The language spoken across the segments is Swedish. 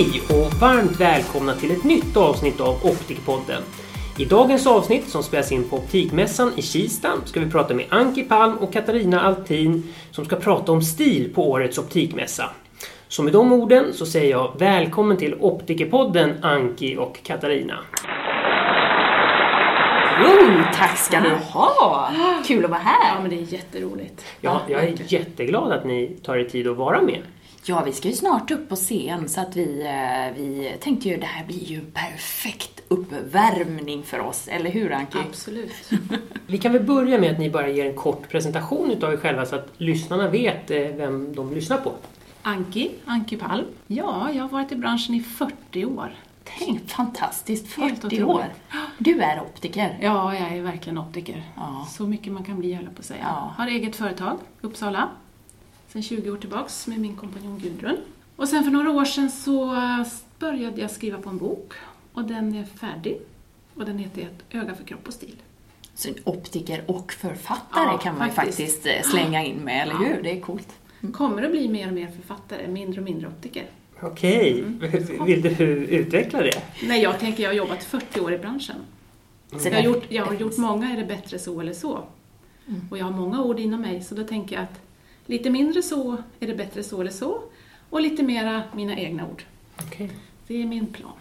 Hej och varmt välkomna till ett nytt avsnitt av Optikerpodden. I dagens avsnitt som spelas in på Optikmässan i Kista ska vi prata med Anki Palm och Katarina Altin som ska prata om stil på årets optikmässa. Så med de orden så säger jag välkommen till Optikerpodden Anki och Katarina. Oh, tack ska du ha! Kul att vara här! Ja, men det är jätteroligt. Ja, jag är jätteglad att ni tar er tid att vara med. Ja, vi ska ju snart upp på scen så att vi, eh, vi tänkte ju det här blir ju en perfekt uppvärmning för oss, eller hur Anki? Absolut. Vi kan väl börja med att ni bara ger en kort presentation utav er själva så att lyssnarna vet eh, vem de lyssnar på. Anki, Anki Palm. Ja, jag har varit i branschen i 40 år. Tänk, fantastiskt, Helt 40 otroligt. år. Du är optiker. Ja, jag är verkligen optiker. Ja. Så mycket man kan bli, höll jag på att säga. Ja. Har eget företag, Uppsala. Sen 20 år tillbaks med min kompanjon Gudrun. Och sen för några år sedan så började jag skriva på en bok. Och den är färdig. Och den heter Ett öga för kropp och stil. Så en optiker och författare Ja, kan man faktiskt. faktiskt eh, slänga in med, eller hur? Det är coolt. Kommer att bli mer och mer författare, mindre och mindre optiker. Okej, vill du utveckla det? Nej, jag tänker jag har jobbat 40 år i branschen. Så Jag har, gjort, jag har gjort finns- många, är det bättre så eller så? Och jag har många ord inom mig, så då tänker jag att lite mindre så, är det bättre så eller så? Och lite mera mina egna ord. Okej. Det är min plan.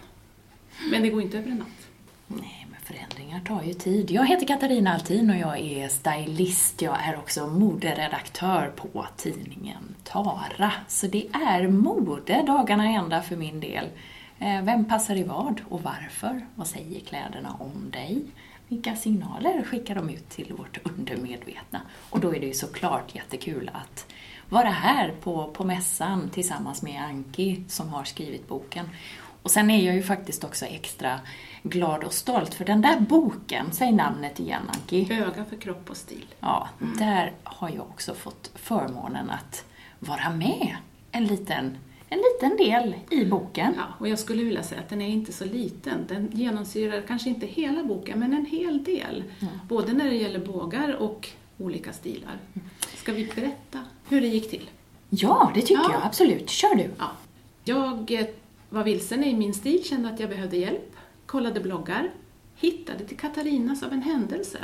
Men det går inte över en natt. Nej, men förändringar tar ju tid. Jag heter Katarina Altin och jag är stylist. Jag är också moderedaktör på tidningen Tara. Så det är mode dagarna ända för min del. Eh, Vem passar i vad och varför? Vad säger kläderna om dig? Vilka signaler skickar de ut till vårt undermedvetna? Och då är det ju såklart jättekul att vara här på, på mässan tillsammans med Anki som har skrivit boken. Och sen är jag ju faktiskt också extra glad och stolt för den där boken, säg namnet igen Anki. Öga för kropp och stil. Ja, där har jag också fått förmånen att vara med en liten, en liten del i boken. Ja, och jag skulle vilja säga att den är inte så liten. Den genomsyrar kanske inte hela boken, men en hel del. Både när det gäller bågar och olika stilar. Ska vi berätta hur det gick till? Ja, det tycker Ja. jag absolut. Kör du! Ja. Jag eh, var vilsen i min stil, kände att jag behövde hjälp, kollade bloggar, hittade till Katarinas av en händelse.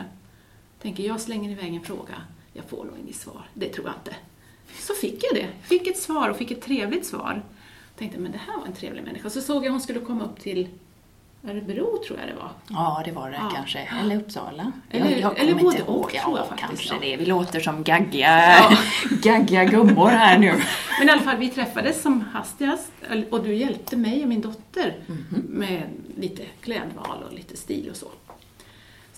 Tänker jag slänger iväg en fråga, jag får nog inget svar, det tror jag inte. Så fick jag det, fick ett svar och fick ett trevligt svar. Tänkte, men det här var en trevlig människa. Så såg jag hon skulle komma upp till Örebro, tror jag det var. Ja, det var det Ja. kanske. Eller Uppsala. Eller- jag, jag eller både och, tror jag Ja, faktiskt, kanske ja. det. Vi låter som gaggiga, gaggiga gummor här nu. Men i alla fall, vi träffades som hastigast och du hjälpte mig och min dotter med lite klädval och lite stil och så.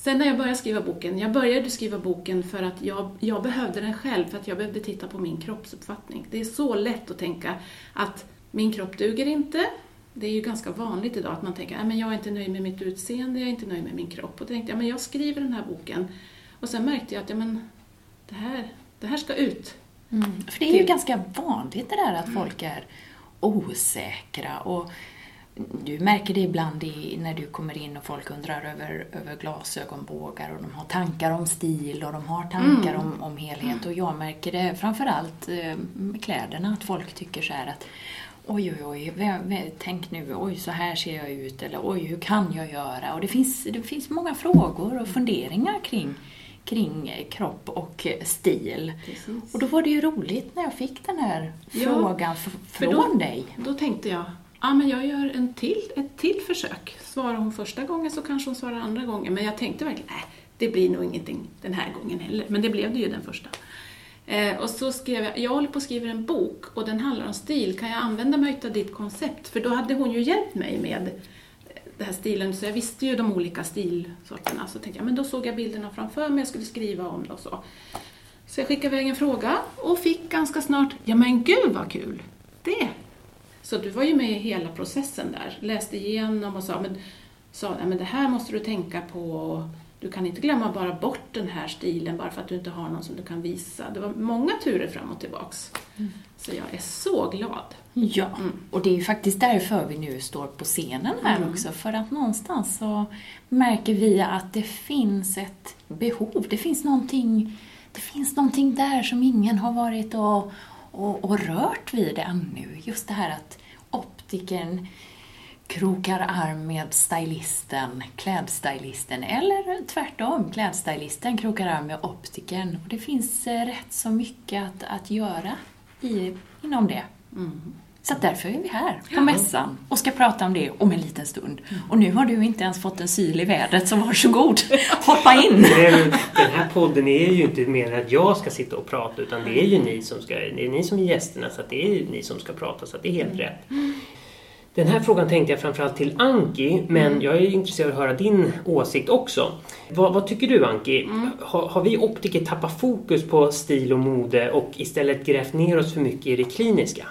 Sen när jag började skriva boken, jag började skriva boken för att jag, jag behövde den själv, för att jag behövde titta på min kroppsuppfattning. Det är så lätt att tänka att min kropp duger inte. Det är ju ganska vanligt idag att man tänker att jag är inte nöjd med mitt utseende, jag är inte nöjd med min kropp. Och då tänkte jag, men jag skriver den här boken. Och sen märkte jag att ja, men, det, här, det här ska ut. För det är ju Till- ganska vanligt det där att folk är osäkra och du märker det ibland i, när du kommer in och folk undrar över, över glasögonbågar och de har tankar om stil och de har tankar om, om helhet. Och jag märker det framförallt eh, med kläderna, att folk tycker så här att Oj, oj, oj, tänk nu, oj, så här ser jag ut, eller oj, hur kan jag göra? Och det finns, det finns många frågor och funderingar kring, kring kropp och stil. Precis. Och då var det ju roligt när jag fick den här Ja, frågan från då- dig. Då tänkte jag, ja men jag gör en till, ett till försök. Svarar hon första gången så kanske hon svarar andra gången. Men jag tänkte verkligen, nej, det blir nog ingenting den här gången heller. Men det blev det ju den första. Eh, och så skrev jag, jag håller på att skriva en bok och den handlar om stil. Kan jag använda mig av ditt koncept? För då hade hon ju hjälpt mig med den här stilen, så jag visste ju de olika stilsorterna. Så tänkte jag, men då såg jag bilderna framför mig, jag skulle skriva om det och så. Så jag skickade iväg en fråga och fick ganska snart, ja men gud vad kul! Det! Så du var ju med i hela processen där, läste igenom och sa, men, sa nej, men det här måste du tänka på. Du kan inte glömma bara bort den här stilen bara för att du inte har någon som du kan visa. Det var många turer fram och tillbaks. Så jag är så glad. Ja, Mm. och det är ju faktiskt därför vi nu står på scenen här Mm. också. För att någonstans så märker vi att det finns ett behov. Det finns någonting, det finns någonting där som ingen har varit och, och, och rört vid ännu. Just det här att optikern krokar arm med stylisten, klädstylisten, eller tvärtom, klädstylisten krokar arm med optikern. Och det finns eh, rätt så mycket att, att göra i, inom det. Mm. Så därför är vi här på mässan och ska prata om det om en liten stund. Och nu har du inte ens fått en syl i vädret, så varsågod, hoppa in! Den här podden är ju inte menad att jag ska sitta och prata utan det är ju ni som, ska, det är ni som är gästerna så att det är ni som ska prata så det är helt rätt. Den här frågan tänkte jag framförallt till Anki, men jag är intresserad av att höra din åsikt också. Vad, vad tycker du Anki? Har, har vi optiker tappat fokus på stil och mode och istället grävt ner oss för mycket i det kliniska?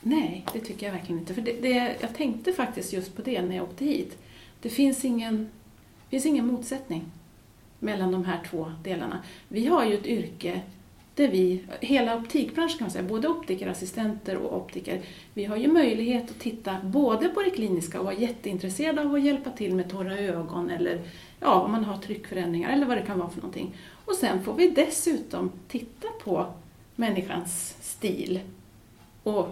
Nej, det tycker jag verkligen inte. För det, det, jag tänkte faktiskt just på det när jag åkte hit. Det finns ingen, finns ingen motsättning mellan de här två delarna. Vi har ju ett yrke där vi, hela optikbranschen kan man säga, både optikerassistenter och optiker, vi har ju möjlighet att titta både på det kliniska och vara jätteintresserade av att hjälpa till med torra ögon eller ja, om man har tryckförändringar eller vad det kan vara för någonting. Och sen får vi dessutom titta på människans stil och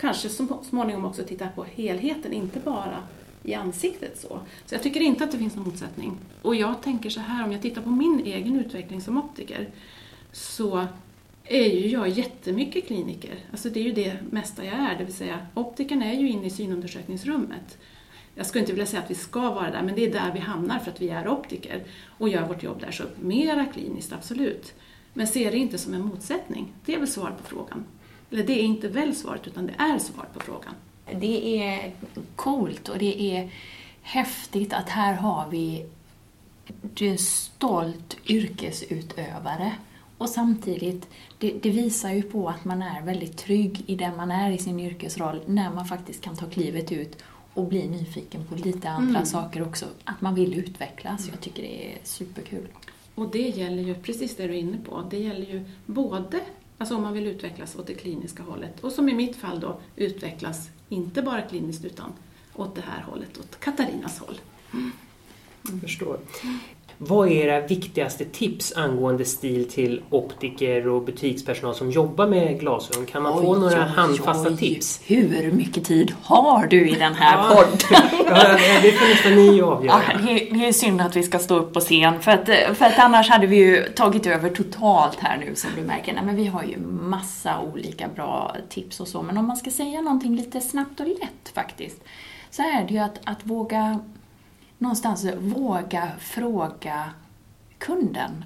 kanske så småningom också titta på helheten, inte bara i ansiktet så. Så jag tycker inte att det finns någon motsättning. Och jag tänker så här, om jag tittar på min egen utveckling som optiker, så är ju jag jättemycket kliniker. Alltså det är ju det mesta jag är, det vill säga optikern är ju inne i synundersökningsrummet. Jag skulle inte vilja säga att vi ska vara där, men det är där vi hamnar för att vi är optiker och gör vårt jobb där. Så mera kliniskt, absolut. Men ser det inte som en motsättning. Det är väl svar på frågan. Eller det är inte väl svaret, utan det är svar på frågan. Det är coolt och det är häftigt att här har vi en stolt yrkesutövare. Och samtidigt, det, det, visar ju på att man är väldigt trygg i den man är i sin yrkesroll när man faktiskt kan ta klivet ut och bli nyfiken på lite andra mm. saker också. Att man vill utvecklas. Jag tycker det är superkul. Och det gäller ju precis det du är inne på. Det gäller ju både Alltså om man vill utvecklas åt det kliniska hållet. Och som i mitt fall då, utvecklas inte bara kliniskt utan åt det här hållet, åt Katarinas håll. Mm. Jag förstår. Vad är era viktigaste tips angående stil till optiker och butikspersonal som jobbar med glasögon? Kan man oj, få några oj, handfasta oj. tips? Hur mycket tid har du i den här ja. podden? ja, det får nästan ni avgöra. Ja, det är synd att vi ska stå upp på scen för att, för att annars hade vi ju tagit över totalt här nu som du märker. Nej, men vi har ju massa olika bra tips och så men om man ska säga någonting lite snabbt och lätt faktiskt så är det ju att, att våga någonstans våga fråga kunden.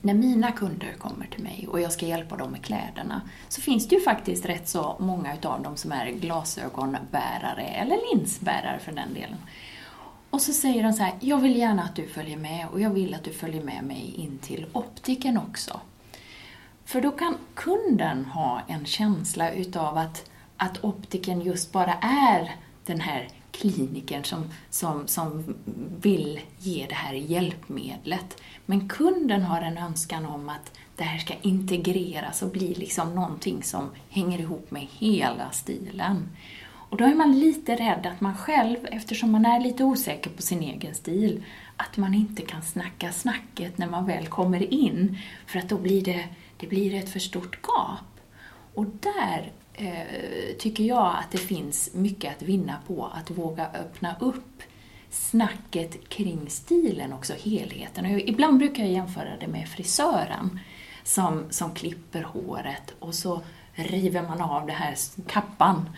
När mina kunder kommer till mig och jag ska hjälpa dem med kläderna så finns det ju faktiskt rätt så många utav dem som är glasögonbärare eller linsbärare för den delen. Och så säger de så här, jag vill gärna att du följer med och jag vill att du följer med mig in till optiken också. För då kan kunden ha en känsla utav att, att optiken just bara är den här klinikern som, som, som vill ge det här hjälpmedlet. Men kunden har en önskan om att det här ska integreras och bli liksom någonting som hänger ihop med hela stilen. Och då är man lite rädd att man själv, eftersom man är lite osäker på sin egen stil, att man inte kan snacka snacket när man väl kommer in, för att då blir det, det blir ett för stort gap. Och där Eh, tycker jag att det finns mycket att vinna på att våga öppna upp snacket kring stilen också, helheten. Och ibland brukar jag jämföra det med frisören som, som klipper håret och så river man av den här kappan,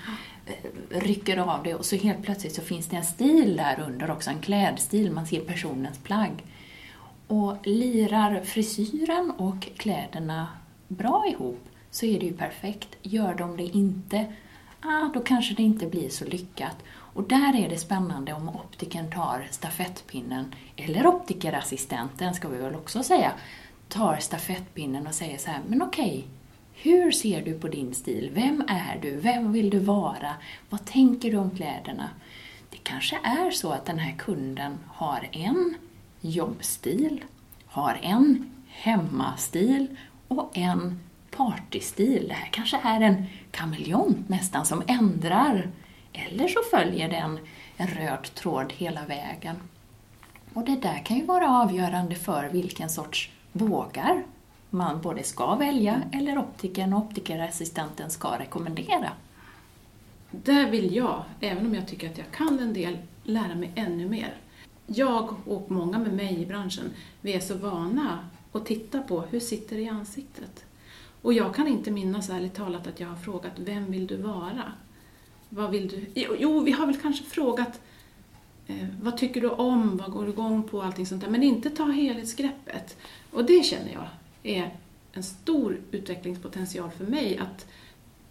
eh, rycker av det och så helt plötsligt så finns det en stil där under också, en klädstil, man ser personens plagg. Och lirar frisyren och kläderna bra ihop så är det ju perfekt. Gör de det inte, ah, då kanske det inte blir så lyckat. Och där är det spännande om optikern tar stafettpinnen, eller optikerassistenten ska vi väl också säga, tar stafettpinnen och säger så här, men okej, hur ser du på din stil? Vem är du? Vem vill du vara? Vad tänker du om kläderna? Det kanske är så att den här kunden har en jobbstil, har en hemmastil och en partystil. Det här kanske är en kameleont nästan som ändrar. Eller så följer den en röd tråd hela vägen. Och det där kan ju vara avgörande för vilken sorts bågar man både ska välja eller optikern och optikerassistenten ska rekommendera. där vill jag, även om jag tycker att jag kan en del, lära mig ännu mer. Jag och många med mig i branschen, vi är så vana att titta på hur sitter det i ansiktet. Och jag kan inte minnas ärligt talat att jag har frågat vem vill du vara? Vad vill du? Jo, vi har väl kanske frågat eh, vad tycker du om, vad går du igång på, allting sånt där. Men inte ta helhetsgreppet. Och det känner jag är en stor utvecklingspotential för mig att,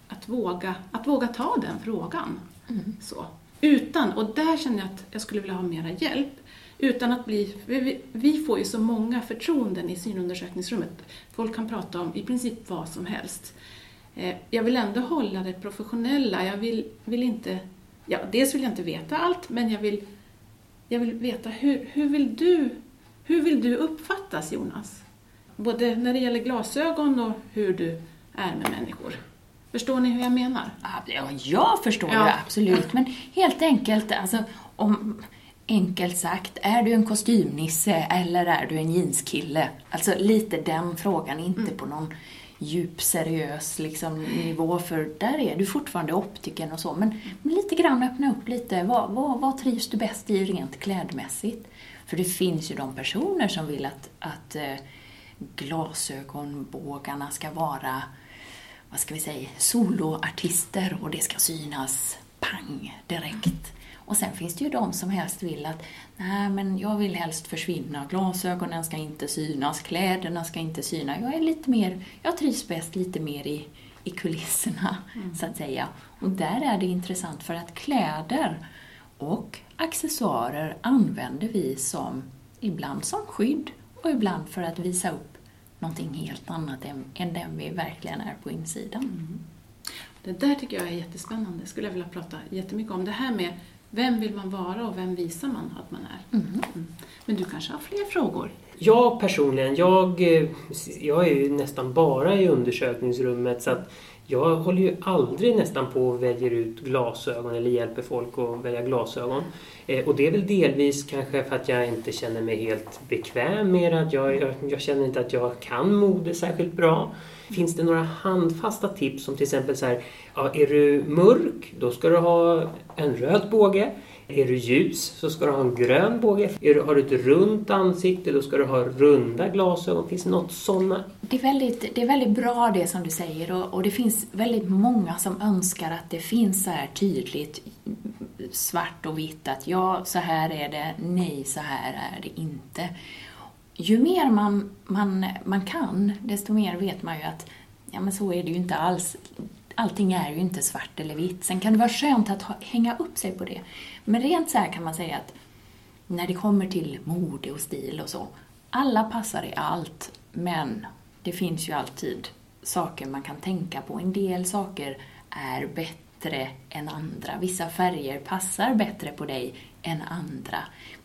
att, våga, att våga ta den frågan. Mm. Så. Utan, och där känner jag att jag skulle vilja ha mera hjälp. Utan att bli, vi, vi får ju så många förtroenden i synundersökningsrummet. Folk kan prata om i princip vad som helst. Eh, jag vill ändå hålla det professionella. Jag vill, vill inte, ja, dels vill jag inte veta allt, men jag vill, jag vill veta hur, hur, vill du, hur vill du uppfattas, Jonas? Både när det gäller glasögon och hur du är med människor. Förstår ni hur jag menar? Ja, jag förstår Ja. det absolut, men helt enkelt, alltså, om, enkelt sagt, är du en kostymnisse eller är du en jeanskille? Alltså lite den frågan, inte Mm. på någon djup seriös liksom, nivå, för där är du fortfarande optiken och så, men, men lite grann öppna upp lite. Vad, vad, vad trivs du bäst i rent klädmässigt? För det finns ju de personer som vill att, att eh, glasögonbågarna ska vara vad ska vi säga, soloartister och det ska synas pang direkt. Och sen finns det ju de som helst vill att nej men jag vill helst försvinna, glasögonen ska inte synas, kläderna ska inte synas. Jag är lite mer, jag trivs bäst lite mer i, i kulisserna så att säga. Och där är det intressant för att kläder och accessoarer använder vi som, ibland som skydd och ibland för att visa upp någonting helt annat än, än den vi verkligen är på insidan. Det där tycker jag är jättespännande. skulle jag vilja prata jättemycket om. Det här med vem vill man vara och vem visar man att man är? Mm. Mm. Men du kanske har fler frågor? Jag personligen, jag, eh, jag är ju nästan bara i undersökningsrummet så att jag håller ju aldrig nästan på och väljer ut glasögon eller hjälper folk att välja glasögon. Eh, och det är väl delvis kanske för att jag inte känner mig helt bekväm med det. Att jag, jag, jag känner inte att jag kan mode särskilt bra. Finns det några handfasta tips som till exempel så här, ja, är du mörk, då ska du ha en röd båge. Är du ljus så ska du ha en grön båge. Är du, har du ett runt ansikte då ska du ha runda glasögon. Finns det något sådana? Det är, väldigt, det är väldigt bra det som du säger och, och det finns väldigt många som önskar att det finns så här tydligt svart och vitt att ja, så här är det, nej, så här är det inte. Ju mer man, man, man kan, desto mer vet man ju att ja, men så är det ju inte alls. Allting är ju inte svart eller vitt. Sen kan det vara skönt att ha, hänga upp sig på det. Men rent så här kan man säga att när det kommer till mode och stil och så, alla passar i allt, men det finns ju alltid saker man kan tänka på. En del saker är bättre än andra. Vissa färger passar bättre på dig än andra.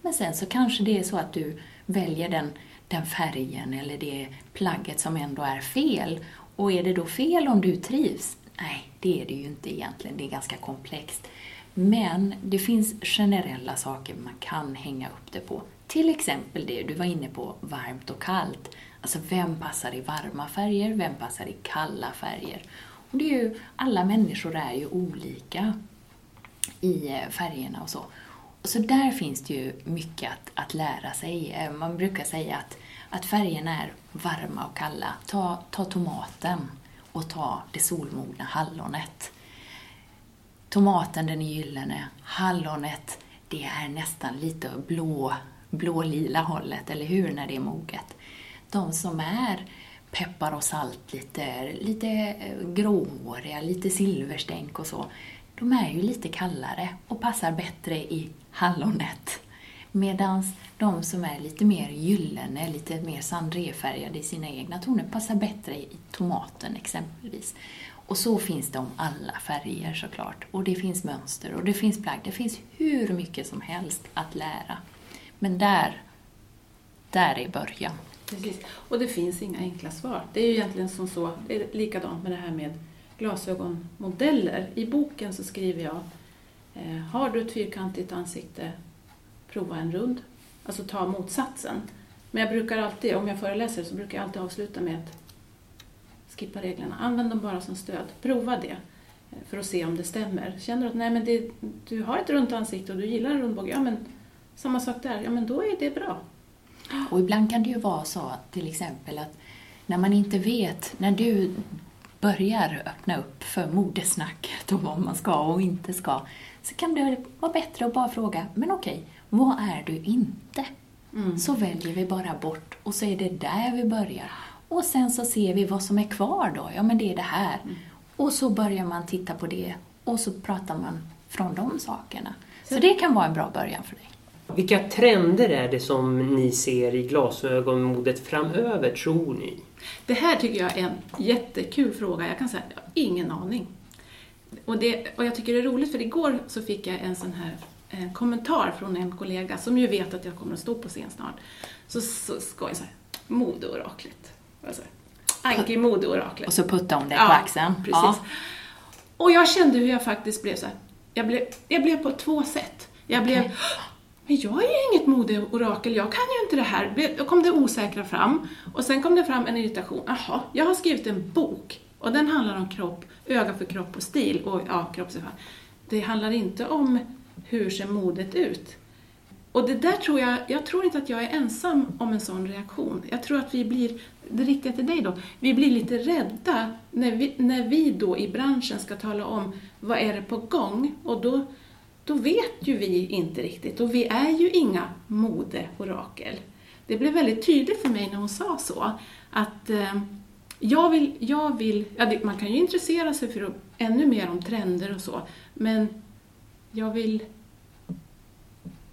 Men sen så kanske det är så att du väljer den, den färgen eller det plagget som ändå är fel. Och är det då fel om du trivs? Nej, det är det ju inte egentligen. Det är ganska komplext. Men det finns generella saker man kan hänga upp det på. Till exempel det du var inne på, varmt och kallt. Alltså vem passar i varma färger, vem passar i kalla färger? Och det är ju, alla människor är ju olika i eh, färgerna och så. Så där finns det ju mycket att, att lära sig. Eh, man brukar säga att, att färgerna är varma och kalla. Ta, ta tomaten och ta det solmogna hallonet. Tomaten den är gyllene, hallonet det är nästan lite blå, blålila hållet, eller hur, när det är moget. De som är peppar och salt, lite, lite eh, gråhåriga, lite silverstänk och så, de är ju lite kallare och passar bättre i hallonet. Medan de som är lite mer gyllene, lite mer sandrefärgade i sina egna toner passar bättre i tomaten exempelvis. Och så finns det om alla färger såklart. Och det finns mönster och det finns plagg. Det finns hur mycket som helst att lära. Men där, där är början. Precis. Och det finns inga enkla svar. Det är ju egentligen som så, det är likadant med det här med glasögonmodeller. I boken så skriver jag, eh, har du ett fyrkantigt ansikte, prova en rund. Alltså ta motsatsen. Men jag brukar alltid, om jag föreläser, så brukar jag alltid avsluta med att skippa reglerna. Använd dem bara som stöd. Prova det. Eh, för att se om det stämmer. Känner du att nej, men det, du har ett runt ansikte och du gillar en rundbåge, ja men samma sak där, ja men då är det bra. Och ibland kan det ju vara så till exempel att när man inte vet, när du börjar öppna upp för modesnacket om vad man ska och inte ska, så kan det vara bättre att bara fråga, men okej, vad är du inte? Mm. Så väljer vi bara bort och så är det där vi börjar. Och sen så ser vi vad som är kvar då, ja men det är det här. Och så börjar man titta på det och så pratar man från de sakerna. Så det kan vara en bra början för dig. Vilka trender är det som ni ser i glasögonmodet framöver, tror ni? Det här tycker jag är en jättekul fråga. Jag kan säga jag har ingen aning. Och, det, och jag tycker det är roligt för igår så fick jag en sån här en kommentar från en kollega som ju vet att jag kommer att stå på scen snart. Så, så skojade så här, modeoraklet. Alltså, Anki modeoraklet. Och så putta om det Ja, på axeln. Precis. Ja. Och jag kände hur jag faktiskt blev så här. Jag blev, jag blev på två sätt. Jag blev, Okej. men jag är ju inget modeorakel, jag kan ju inte det här. Då kom det osäkra fram. Och sen kom det fram en irritation. Jaha, jag har skrivit en bok. Och den handlar om kropp, öga för kropp och stil. Och ja, kroppsförfall. Det handlar inte om hur ser modet ut. Och det där tror jag, jag tror inte att jag är ensam om en sån reaktion. Jag tror att vi blir, det riktiga till dig då, vi blir lite rädda när vi, när vi då i branschen ska tala om vad är det på gång och då, då vet ju vi inte riktigt och vi är ju inga modeorakel. Det blev väldigt tydligt för mig när hon sa så att eh, jag vill, jag vill ja, man kan ju intressera sig för ännu mer om trender och så, men jag vill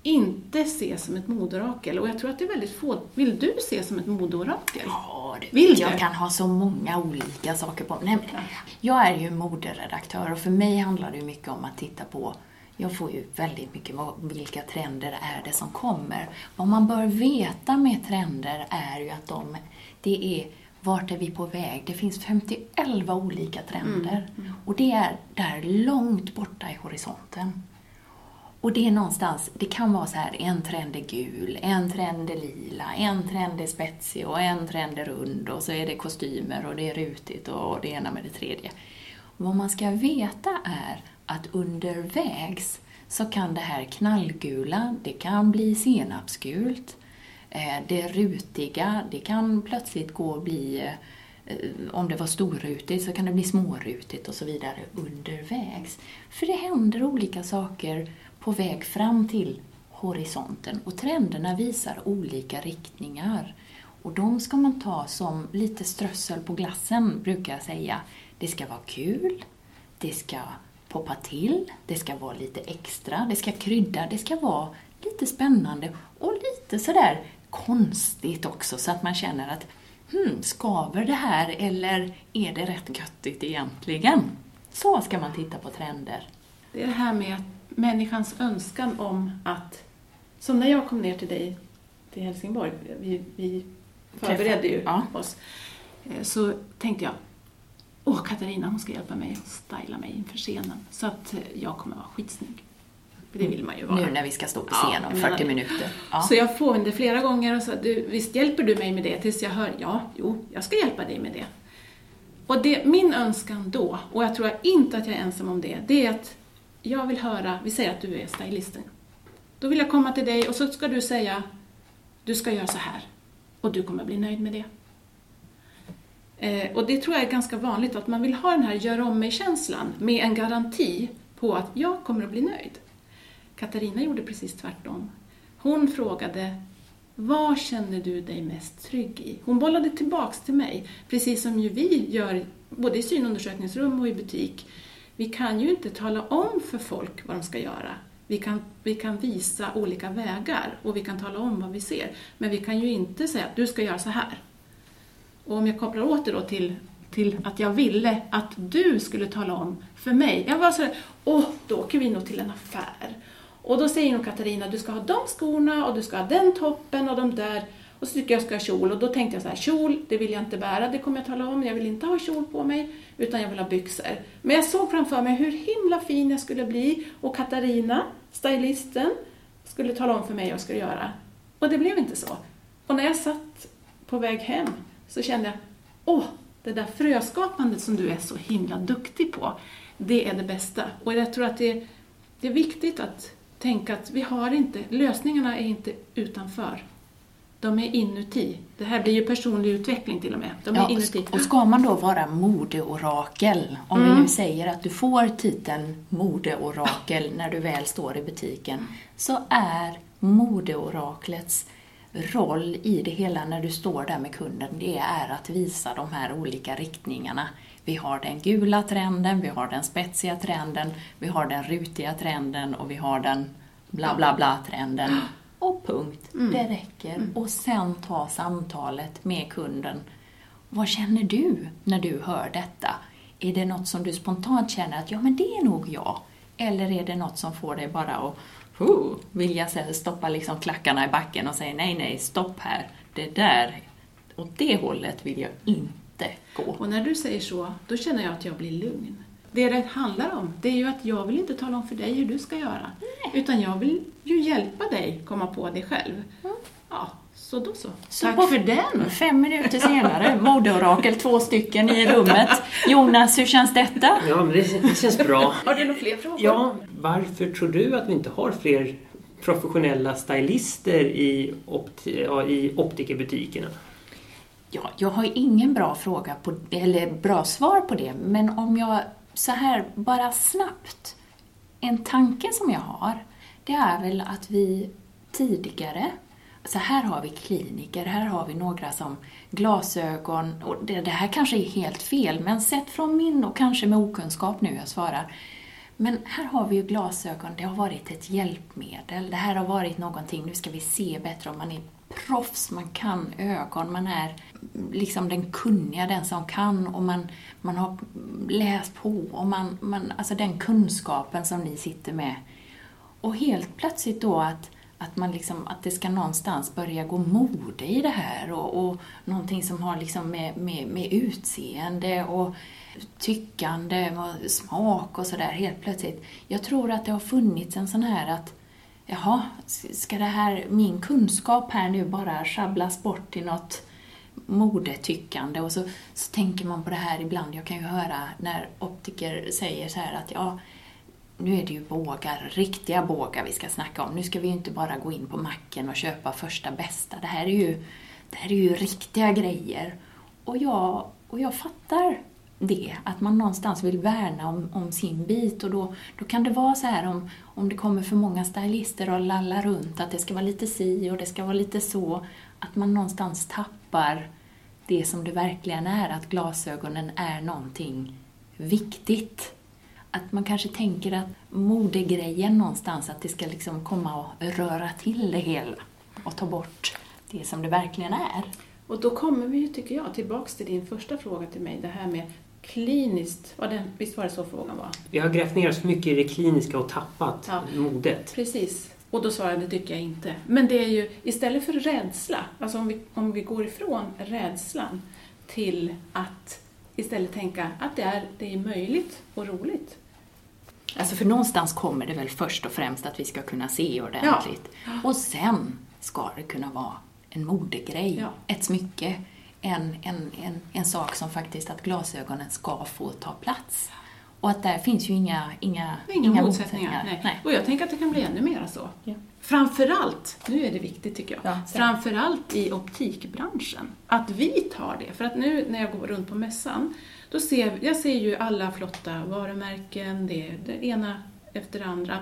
inte se som ett modeorakel. Och jag tror att det är väldigt få. Vill du se som ett modeorakel? Ja, det, Vill jag du? kan ha så många olika saker på Nej, men Jag är ju moderedaktör och för mig handlar det ju mycket om att titta på jag får ju väldigt mycket vilka trender är det som kommer. Vad man bör veta med trender är ju att de, det är vart är vi på väg? Det finns 51 olika trender och det är där långt borta i horisonten. Och det är någonstans, det kan vara så här, en trend är gul, en trend är lila, en trend är spetsig och en trend är rund och så är det kostymer och det är rutigt och det ena med det tredje. Vad man ska veta är att undervägs så kan det här knallgula, det kan bli senapsgult, Eh, det rutiga, det kan plötsligt gå och bli eh, om det var storrutigt så kan det bli smårutigt och så vidare undervägs. För det händer olika saker på väg fram till horisonten och trenderna visar olika riktningar. Och de ska man ta som lite strössel på glassen, brukar jag säga. Det ska vara kul, det ska poppa till, det ska vara lite extra, det ska krydda, det ska vara lite spännande och lite sådär konstigt också så att man känner att hmm, skaver det här eller är det rätt göttigt egentligen? Så ska man titta på trender. Det är det här med människans önskan om att... Som när jag kom ner till dig till Helsingborg, vi, vi förberedde ju Ja. oss, eh, så tänkte jag Åh, Katarina hon ska hjälpa mig att styla mig inför scenen så att eh, jag kommer vara skitsnygg. För det vill man ju vara. Nu när vi ska stå på Ja, scen om nu 40 när vi- minuter. Ja. Så jag påminde flera gånger och sa, du, visst hjälper du mig med det? Tills jag hör, ja, jo, jag ska hjälpa dig med det. Och det, min önskan då, och jag tror inte att jag är ensam om det, det är att jag vill höra, vi säger att du är stylisten. Då vill jag komma till dig och så ska du säga, du ska göra så här. Och du kommer bli nöjd med det. Eh, och det tror jag är ganska vanligt, att man vill ha den här gör om mig-känslan med en garanti på att jag kommer att bli nöjd. Katarina gjorde precis tvärtom. Hon frågade vad känner du dig mest trygg i? Hon bollade tillbaks till mig, precis som ju vi gör både i synundersökningsrum och i butik. Vi kan ju inte tala om för folk vad de ska göra. Vi kan, vi kan visa olika vägar och vi kan tala om vad vi ser. Men vi kan ju inte säga att du ska göra så här. Och om jag kopplar åter då till, till att jag ville att du skulle tala om för mig. Jag var sådär, åh, då åker vi nog till en affär. Och då säger nog Katarina, du ska ha de skorna och du ska ha den toppen och de där. Och så tycker jag ska ha kjol. Och då tänkte jag så här, kjol, det vill jag inte bära, det kommer jag tala om. Jag vill inte ha kjol på mig, utan jag vill ha byxor. Men jag såg framför mig hur himla fin jag skulle bli. Och Katarina, stylisten, skulle tala om för mig vad jag skulle göra. Och det blev inte så. Och när jag satt på väg hem så kände jag, åh, det där fröskapandet som du är så himla duktig på, det är det bästa. Och jag tror att det, det är viktigt att tänka att vi har inte, lösningarna är inte utanför. De är inuti. Det här blir ju personlig utveckling till och med. De är Ja, inuti. och ska man då vara modeorakel, om Mm. vi nu säger att du får titeln modeorakel när du väl står i butiken, så är modeoraklets roll i det hela när du står där med kunden, det är att visa de här olika riktningarna. Vi har den gula trenden, vi har den spetsiga trenden, vi har den rutiga trenden och vi har den bla bla bla trenden. Och punkt. Det räcker. Och sen ta samtalet med kunden. Vad känner du när du hör detta? Är det något som du spontant känner att ja, men det är nog jag? Eller är det något som får dig bara att huh, vilja stoppa liksom klackarna i backen och säga nej, nej, stopp här. Det där, åt det hållet vill jag inte gå. Och när du säger så, då känner jag att jag blir lugn. Det det handlar om, det är ju att jag vill inte tala om för dig hur du ska göra. Utan jag vill ju hjälpa dig komma på det själv. Ja, så då så. Så Tack för den! Fem minuter senare, modeorakel, två stycken i rummet. Jonas, hur känns detta? Ja, men det, det känns bra. Har du några fler frågor? Ja, varför tror du att vi inte har fler professionella stylister i, opti- i optikerbutikerna? Ja, jag har ingen bra fråga på, eller bra svar på det, men om jag så här bara snabbt, en tanke som jag har, det är väl att vi tidigare, så här har vi kliniker, här har vi några som glasögon, och det, det här kanske är helt fel, men sett från min och kanske med okunskap nu jag svarar, men här har vi ju glasögon, det har varit ett hjälpmedel. Det här har varit någonting, nu ska vi se bättre om man är proffs, man kan ögon, man är liksom den kunniga, den som kan. Och man, man har läst på. Och man, man, alltså den kunskapen som ni sitter med. Och helt plötsligt då att, att, man liksom, att det ska någonstans börja gå mode i det här. Och, och någonting som har liksom med, med, med utseende och tyckande och smak och sådär helt plötsligt. Jag tror att det har funnits en sån här att jaha, ska det här, min kunskap här nu bara sjabblas bort till något modetyckande och så, så tänker man på det här ibland. Jag kan ju höra när optiker säger så här att ja, nu är det ju bågar, riktiga bågar vi ska snacka om. Nu ska vi ju inte bara gå in på macken och köpa första bästa. Det här är ju, det här är ju riktiga grejer. Och jag, och jag fattar det, att man någonstans vill värna om, om sin bit och då, då kan det vara så här om, om det kommer för många stylister och lallar runt att det ska vara lite si och det ska vara lite så, att man någonstans tappar det som det verkligen är, att glasögonen är någonting viktigt. Att man kanske tänker att modegrejen någonstans, att det ska liksom komma och röra till det hela och ta bort det som det verkligen är. Och då kommer vi ju, tycker jag, tillbaks till din första fråga till mig, det här med kliniskt, var det, visst var det så frågan var? Vi har grävt ner oss mycket i det kliniska och tappat Ja. modet. Precis. Och då svarade jag, det tycker jag inte. Men det är ju istället för rädsla, alltså om vi, om vi går ifrån rädslan till att istället tänka att det är, det är möjligt och roligt. Alltså för någonstans kommer det väl först och främst att vi ska kunna se ordentligt. Och sen ska det kunna vara en modegrej, Ja. ett smycke, en, en, en, en sak som faktiskt att glasögonen ska få ta plats. Och att där finns ju inga, inga, Inga, motsättningar. Nej. Och jag tänker att det kan bli ännu mer så. Ja. Framförallt, nu är det viktigt tycker jag, Ja, framförallt i optikbranschen. Att vi tar det. För att nu när jag går runt på mässan, då ser jag ser ju alla flotta varumärken, det det ena efter det andra.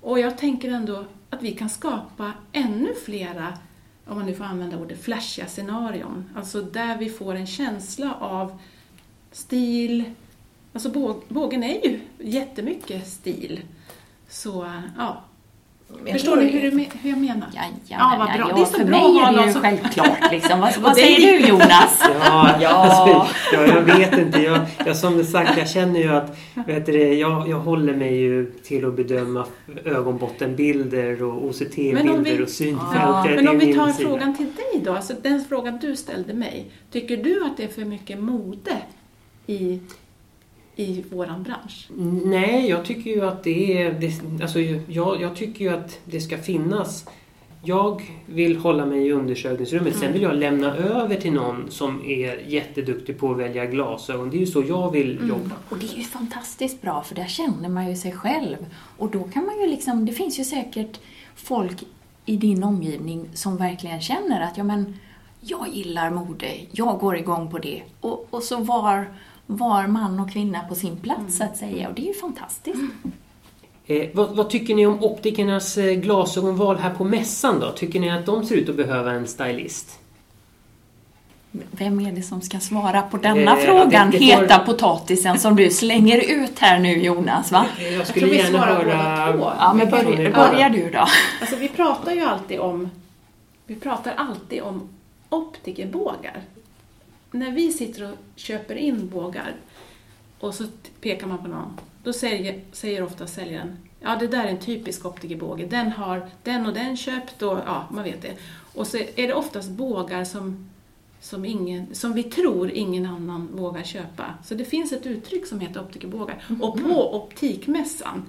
Och jag tänker ändå att vi kan skapa ännu flera, om man nu får använda ordet, flashiga scenarion. Alltså där vi får en känsla av stil. Alltså bågen är ju jättemycket stil. Så, ja. Förstår ni hur, hur jag menar? Ja, ja, Ja, vad bra. ja, Det är så för bra mig är det ju som- självklart. Liksom. Vad, vad säger du. Jonas? Ja, Ja. Alltså, ja, jag vet inte. Jag, jag, som sagt, jag känner ju att vet du, jag, jag håller mig ju till att bedöma ögonbottenbilder och OCT-bilder och synfält. Ja. Men om vi tar frågan till dig då, alltså den frågan du ställde mig. Tycker du att det är för mycket mode i, i våran bransch? Nej, jag tycker ju att det är... Det, alltså, jag, jag tycker ju att det ska finnas jag vill hålla mig i undersökningsrummet. Sen vill jag lämna över till någon som är jätteduktig på att välja glasögon. Det är ju så jag vill jobba. Och det är ju fantastiskt bra för där känner man ju sig själv. Och då kan man ju liksom, det finns ju säkert folk i din omgivning som verkligen känner att ja men jag gillar mode, jag går igång på det. Och, och så var, var man och kvinna på sin plats så att säga. Och det är ju fantastiskt. Eh, vad, vad tycker ni om optikernas eh, glasögonval här på mässan då? Tycker ni att de ser ut att behöva en stylist? Vem är det som ska svara på denna Eh, frågan, det- det får- heta potatisen som du slänger ut här nu Jonas? Va? Eh, Jag Jag skulle vi gärna höra... Ja, men börja, börja du då. Alltså vi pratar ju alltid om, vi pratar alltid om optikerbågar. När vi sitter och köper in bågar och så pekar man på någon, då säger, säger ofta säljaren Ja, det där är en typisk optikerbåge. Den har den och den köpt och ja, man vet det. Och så är det oftast bågar som, som, ingen, som vi tror ingen annan vågar köpa. Så det finns ett uttryck som heter optikerbågar. Och på optikmässan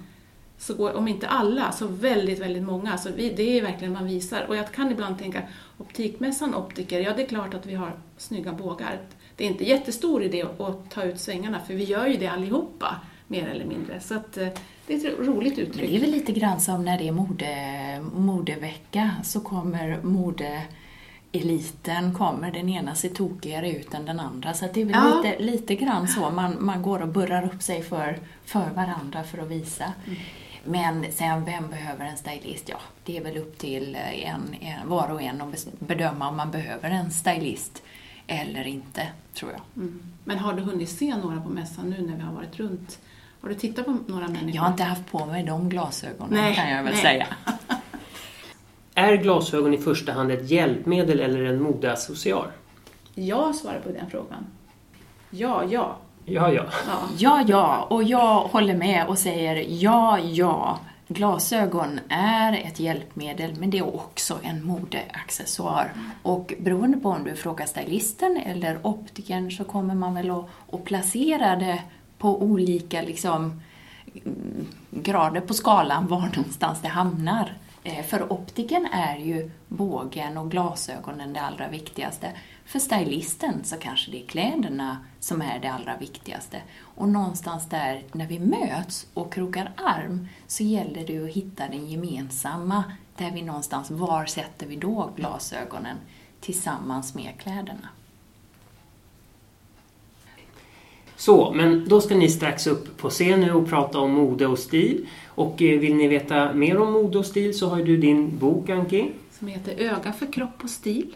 så går, om inte alla, så väldigt, väldigt många. Så vi, det är verkligen man visar. Och jag kan ibland tänka, optikmässan, optiker, ja det är klart att vi har snygga bågar. Det är inte jättestor idé att, ta ut svängarna, för vi gör ju det allihopa, mer eller mindre. Så att, eh, det är ett roligt Men Det är uttryck. väl lite grann som när det är mode, modevecka så kommer modeeliten, kommer den ena ser tokigare ut än den andra. Så det är väl Ja. lite, lite grann så, man, man går och burrar upp sig för, för varandra för att visa. Men sen, vem behöver en stylist? Ja, det är väl upp till en, en, var och en att bedöma om man behöver en stylist eller inte, tror jag. Mm. Men har du hunnit se några på mässan nu när vi har varit runt? Har du tittat på några människor? Jag har inte haft på mig de glasögonen Nej, kan jag väl nej. säga. Är glasögon i första hand ett hjälpmedel eller en modeaccessoar? Jag svarar på den frågan. Ja, ja. Ja, ja. ja. Ja, och jag håller med och säger ja, ja. Glasögon är ett hjälpmedel, men det är också en modeaccessoar. Och beroende på om du frågar stylisten eller optikern så kommer man väl att, att placera det på olika liksom, mm, grader på skalan var någonstans det hamnar. Eh, för optiken är ju bågen och glasögonen det allra viktigaste. För stylisten så kanske det är kläderna som är det allra viktigaste. Och någonstans där, när vi möts och krokar arm, så gäller det att hitta den gemensamma, där vi någonstans, var sätter vi då glasögonen tillsammans med kläderna? Så, men då ska ni strax upp på scen nu och prata om mode och stil. Och eh, vill ni veta mer om mode och stil så har ju du din bok Anki. Som heter Öga för kropp och stil.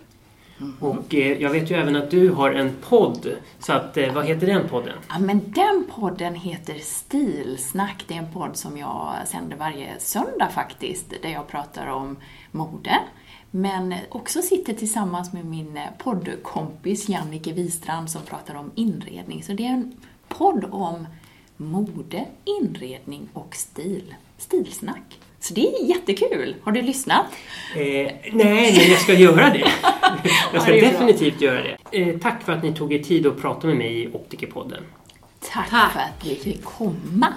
Mm. Och eh, jag vet ju även att du har en podd. Så att, eh, vad heter den podden? Ja, men den podden heter Stilsnack. Det är en podd som jag sänder varje söndag faktiskt, där jag pratar om mode. Men också sitter tillsammans med min eh, poddkompis Jannike Wistrand som pratar om inredning. Så det är en podd om mode, inredning och stil. Stilsnack. Så det är jättekul. Har du lyssnat? Eh, nej, men jag ska göra det. Jag ska Ja, det är bra. definitivt göra det. Eh, tack för att ni tog er tid att prata med mig i Optikerpodden. Tack, Tack. för att vi fick komma.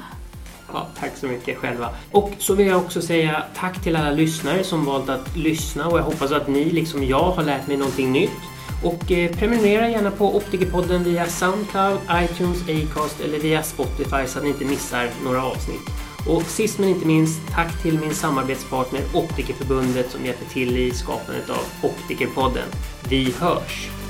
Ja, tack så mycket själva. Och så vill jag också säga tack till alla lyssnare som valt att lyssna och jag hoppas att ni liksom jag har lärt mig någonting nytt. Och eh, prenumerera gärna på Optikerpodden via Soundcloud, iTunes, Acast eller via Spotify så att ni inte missar några avsnitt. Och sist men inte minst, tack till min samarbetspartner Optikerförbundet som hjälper till i skapandet av Optikerpodden. Vi hörs!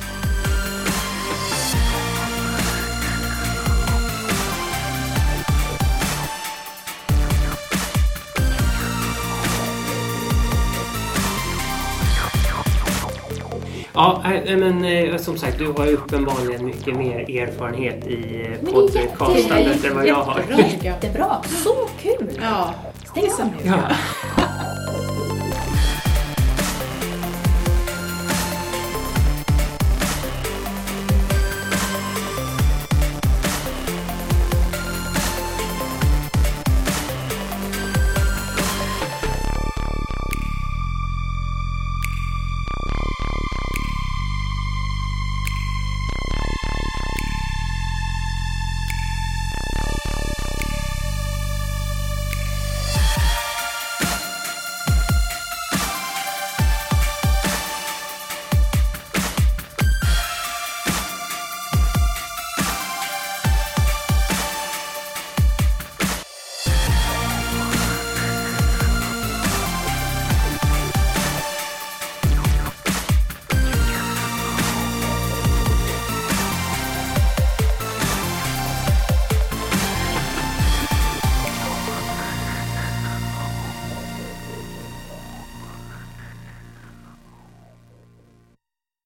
Ja, men äh, som sagt, du har ju uppenbarligen mycket mer erfarenhet i är podcastandet än vad jag har. Jättebra. Jättebra, så kul! Ja, Stäng. Ja.